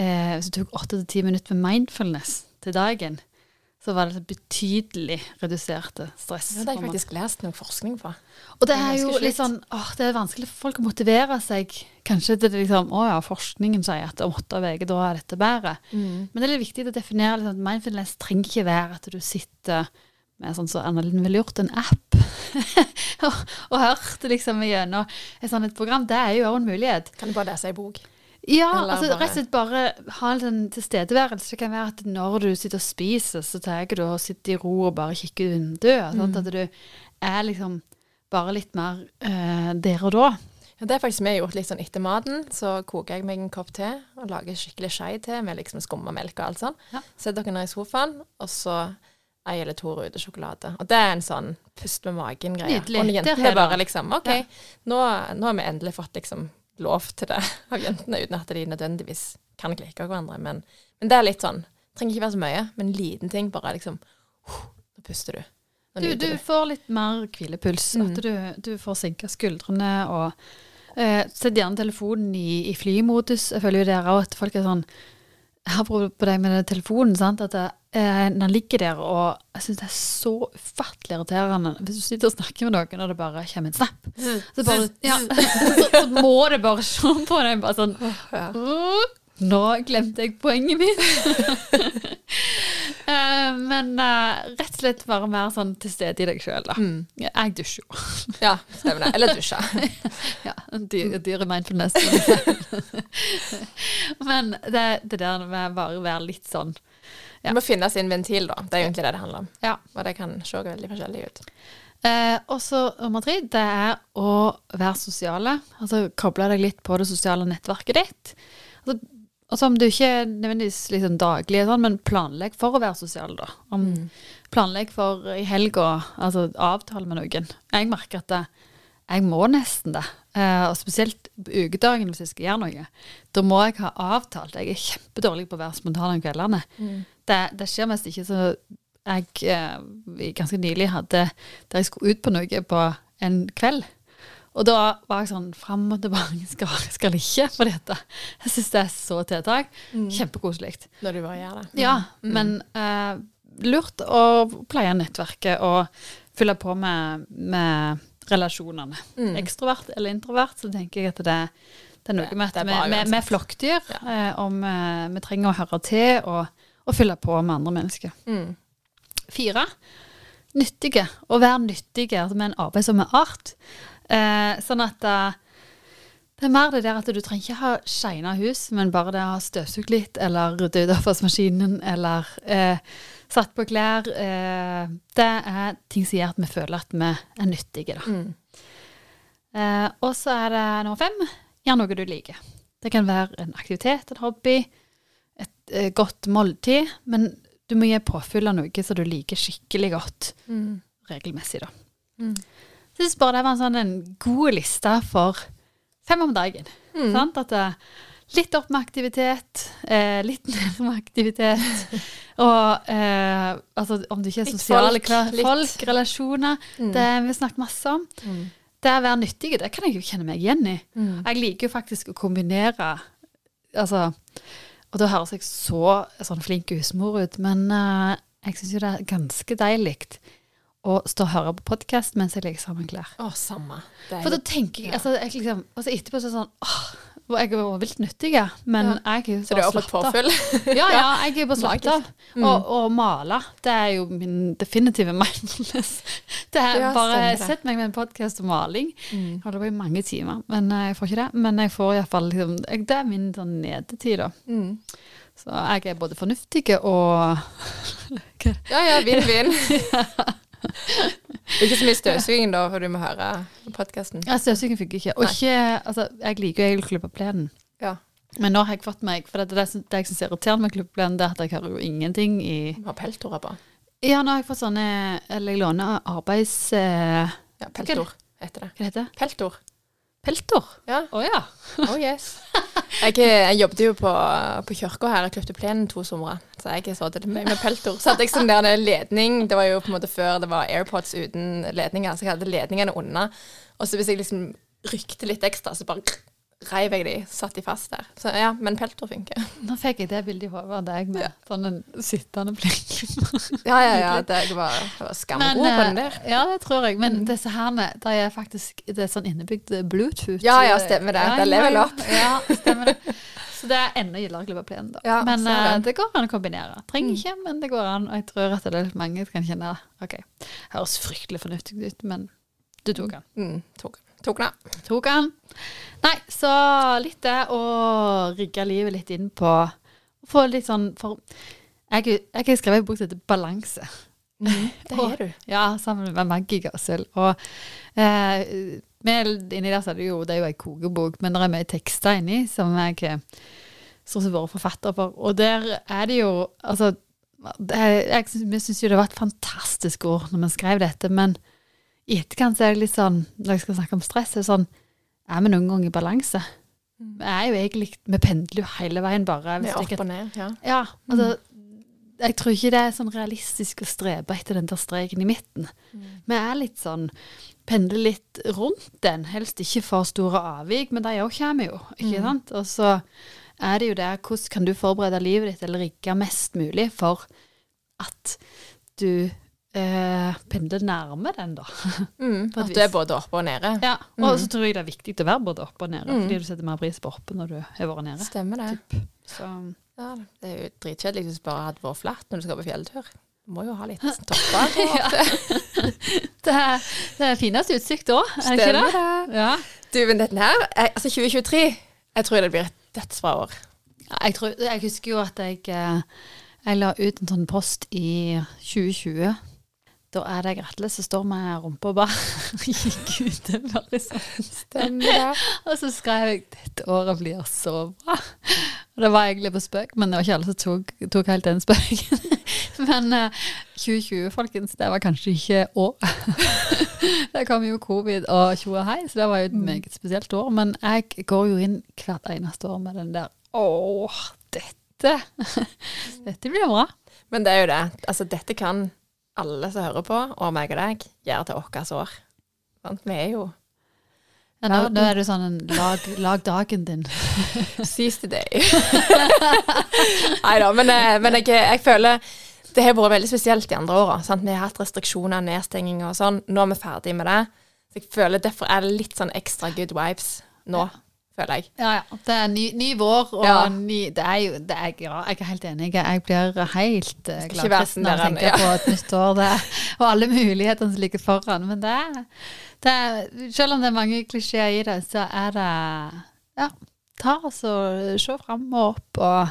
eh, Hvis du tok åtte til ti minutter med mindfulness til dagen, så var det betydelig reduserte stress. Det har jeg faktisk lest noe forskning på. og det det er jo litt sånn åh, Det er vanskelig for folk å motivere seg. Kanskje til er liksom Å ja, forskningen sier at om åtte uker, da er dette bedre. Mm. Men det er litt viktig å definere liksom, at mindfulness trenger ikke være at du sitter med sånn som Anna Linn ville gjort, en app, og, og hørt liksom gjennom et sånt et program. Det er jo også en mulighet. Kan du bare lese ei bok? Ja, Eller altså bare- rett og slett bare ha en tilstedeværelse. Det kan være at når du sitter og spiser, så tar du og sitter i ro og bare kikker ut vinduet. Sånn at du er liksom bare litt mer uh, der og da. Ja, det er faktisk vi gjort litt sånn etter maten. Så koker jeg meg en kopp te og lager skikkelig skei te med liksom skummamelk og alt sånn. Ja. Setter dere ned i sofaen, og så ei eller to ruter sjokolade. Og det er en sånn pust med magen-greie. Og jentene bare liksom OK, Ja. nå, nå har vi endelig fått liksom lov til det av jentene, uten at de nødvendigvis kan klikke hverandre. Men, men det er litt sånn Trenger ikke være så mye, men en liten ting. Bare liksom Nå puster du. Nå Du, nyter du får litt mer hvilepuls. Mm. At du, du får senka skuldrene og eh, Sett gjerne telefonen i, i flymodus. Jeg føler jo dere òg at folk er sånn har prøvd på deg med den telefonen. sant? At det, eh, den ligger der, og jeg syns det er så ufattelig irriterende hvis du sitter og snakker med noen, og det bare kommer en snap. Så, bare, ja, så, så må det bare se på deg bare sånn Nå glemte jeg poenget mitt. Eh, men uh, rett og slett bare mer sånn til stede i deg sjøl, da. Mm. Jeg dusjer jo. ja, stemmer det. Eller dusjer. Ja, dyr, dyre mindfulness. men det, det der med bare å være litt sånn Du må finne sin ventil, da. Det er egentlig det det handler om. Ja. Og det kan se veldig forskjellig ut. Eh, og så nummer tre, det er å være sosiale. Altså koble deg litt på det sosiale nettverket ditt. Altså, altså om du ikke nødvendigvis liksom daglig, sånn, men planlegg for å være sosial, da. Om, Planlegg for i helga, altså avtale med noen. Jeg merker at det, jeg må nesten det. Uh, og spesielt ukedagen hvis jeg skal gjøre noe. Da må jeg ha avtalt. Jeg er kjempedårlig på å være spontan om kveldene. Det, det skjer mest ikke så jeg uh, ganske nylig hadde der jeg skulle ut på noe på en kveld. Og da var jeg sånn fram og tilbake. Skal, skal ikke på dette. Jeg syns det er så tiltak. Kjempekoselig. Når du bare gjør det. Ja, men eh, lurt å pleie nettverket og fylle på med, med relasjonene. Mm. Ekstrovert eller introvert, så tenker jeg at det, det er noe med at vi er flokkdyr, ja. eh, og vi, vi trenger å høre til og, og fylle på med andre mennesker. Mm. Fire, nyttige. Å være nyttige altså med en arbeidsomme art. Eh, sånn at eh, det er mer det der at du trenger ikke ha shina hus, men bare det å ha støvsugd litt, eller rydde ut avfallsmaskinen, eller eh, satt på klær. Eh, det er ting som gjør at vi føler at vi er nyttige, da. Mm. Eh, og så er det nummer fem, gjør noe du liker. Det kan være en aktivitet, en hobby, et eh, godt måltid, men du må gi påfyll av noe som du liker skikkelig godt Mm. regelmessig, da. Mm. Jeg syns bare det var en sånn en god liste for fem om dagen. Mm. Sant? At det, litt opp med aktivitet, eh, litt ned med aktivitet. og eh, altså, om du ikke er sosiale folk, folk, relasjoner, Mm. det vi snakket masse om. Mm. Det å være nyttig, det kan jeg jo kjenne meg igjen i. Mm. Jeg liker jo faktisk å kombinere Altså Og da høres jeg så sånn flink husmor ut, men uh, jeg syns jo det er ganske deilig å stå og høre på podkast mens jeg legger sammen klær. Å, samme. For da tenker jeg Ja. altså, jeg liksom, altså Etterpå så er det sånn åh, jeg jo vilt nyttig, men Ja. jeg er jo Så fått slappet av. Ja, ja, jeg er bare slått av. Mm. Og, og male, det er jo min definitive mindfulness. Det er Ja, bare det. Sett meg med en podkast om maling. Mm. Jeg holder på i mange timer, men eh, jeg får ikke det. Men jeg får iallfall liksom, Det er min sånn nedetid, da. Mm. Så jeg er både fornuftig og Ja, ja, vinn-vinn. ikke så mye støvsuging da, for du må høre podkasten. Ja, støvsuging funker ikke. Og ikke Altså, jeg liker jo egentlig plenen. Ja. Men nå har jeg fått meg For det, det, det jeg syns er irriterende med å plenen, det er at jeg hører jo ingenting i Du har peltorer på. Ja, nå har jeg fått sånne Eller jeg låner arbeids... Eh, Ja, peltor heter det. hva heter det? Peltor. Peltor. Ja. Å ja. Oh yes. Jeg, jeg jobbet jo på, på kirka her, jeg klipte plenen to somre. Så jeg så det med, med peltor. Så hadde jeg sånn der ledning, det var jo på en måte før det var AirPods uten ledninger, så jeg hadde ledningene unna. Og så hvis jeg liksom rykte litt ekstra, så bare reiv jeg de, satt de fast der. Så ja, men peltor funker. Nå fikk jeg det bildet i hodet av deg med sånn en sittende blikk. Ja, ja, ja. Det, jeg var, jeg var skamgod på den der. eh, Ja, det tror jeg. Men disse herne, det er faktisk det er sånn innebygd Bluetooth. Ja, ja, stemmer det. Det er level up. Ja, stemmer det. Så det er enda gildere å klippe plenen, da. Ja, men ser eh, det. det går an å kombinere. Trenger ikke, men det går an. Og jeg tror at det er litt mange som kan kjenne OK, høres fryktelig fornuftig ut, men du tok den. Mm, tok, tok den. Tok den. Nei, så litt det å rigge livet litt inn på å Få litt sånn For jeg, jeg har skrevet en bok som heter Balanse. Det har du. Ja, sammen med Maggie Gassel. Og eh, med, inni der så er det jo Det er jo ei kokebok, men det er mye tekster inni som jeg stort sett vært forfatter for. Og der er det jo Altså, det jeg vi syns jo det var et fantastisk ord når vi skrev dette, men i etterkant så er det litt sånn Når jeg skal snakke om stress, er det sånn Er vi noen gang i balanse? Vi er jo egentlig Vi pendler jo hele veien bare. Hvis opp ikke og ned. Ja. ja, altså jeg tror ikke det er sånn realistisk å strebe etter den der streken i midten. Vi er litt sånn Pendler litt rundt den. Helst ikke for store avvik, men de òg kommer jo. ikke sant? Og så er det jo det hvordan kan du forberede livet ditt eller rigge mest mulig for at du eh, pendle nærme den, da. Mm, at du er både oppe og nede. Ja, Og så tror jeg det er viktig å være både oppe og nede, fordi du setter mer pris på oppe når du har vært nede. Stemmer det. Så Ja, det er jo dritkjedelig hvis du bare hadde vært flatt når du skal på fjelltur. Du må jo ha litt topper. det er, det er fineste utsikt da, er det ikke det? Ja. Du, men dette her, altså 2023, jeg tror det blir et dødsbra år. Jeg, tror, jeg husker jo at jeg, eh, jeg la ut en sånn post i 2020. Da er det Gratle som står med rumpa og bare gikk utover. Sånn. Stemmer det. Og så skrev jeg 'Dette året blir så bra'. Og det var egentlig på spøk, men det var ikke alle som tok, tok helt den spøken. Men uh, 2020, folkens, det var kanskje ikke år. det kom jo covid og tjo og hei, så det var jo et meget spesielt år. Men jeg går jo inn hvert eneste år med den der 'Åh, dette Dette blir bra'. Men det er jo det. Altså, dette kan alle som hører på, og meg og deg, gjør til vårt år. Sant? Vi er jo Ja, nå, nå er det sånn en lag, lag dagen din. seize the day. Nei da, men, eh, men jeg, jeg føler det har vært veldig spesielt de andre åra. Vi har hatt restriksjoner, nedstenging og sånn. Nå er vi ferdig med det. Så jeg føler Derfor er det litt sånn ekstra good vibes nå, føler jeg. Ja, ja. Det er ny, ny vår, og Ja. ny Det er jo det er, Ja, jeg er helt enig. Jeg blir helt uh, sånn gladkristen av å der, ja. på et nytt år det, og alle mulighetene som ligger foran. Men det det Selv om det er mange klisjeer i det, så er det Ja, ta altså Se fram og opp, og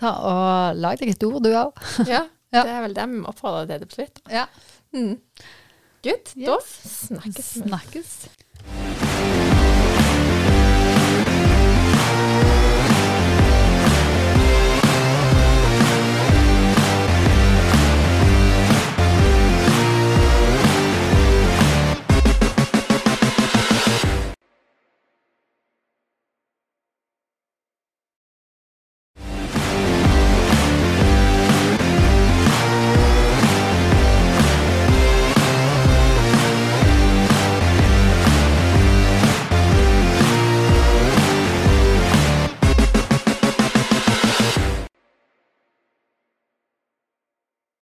ta og lag deg et ord, du òg. Ja, Ja. Det er vel det vi oppfordrer til til slutt. Ja. Mm. Good. Da snakkes vi. Snakkes.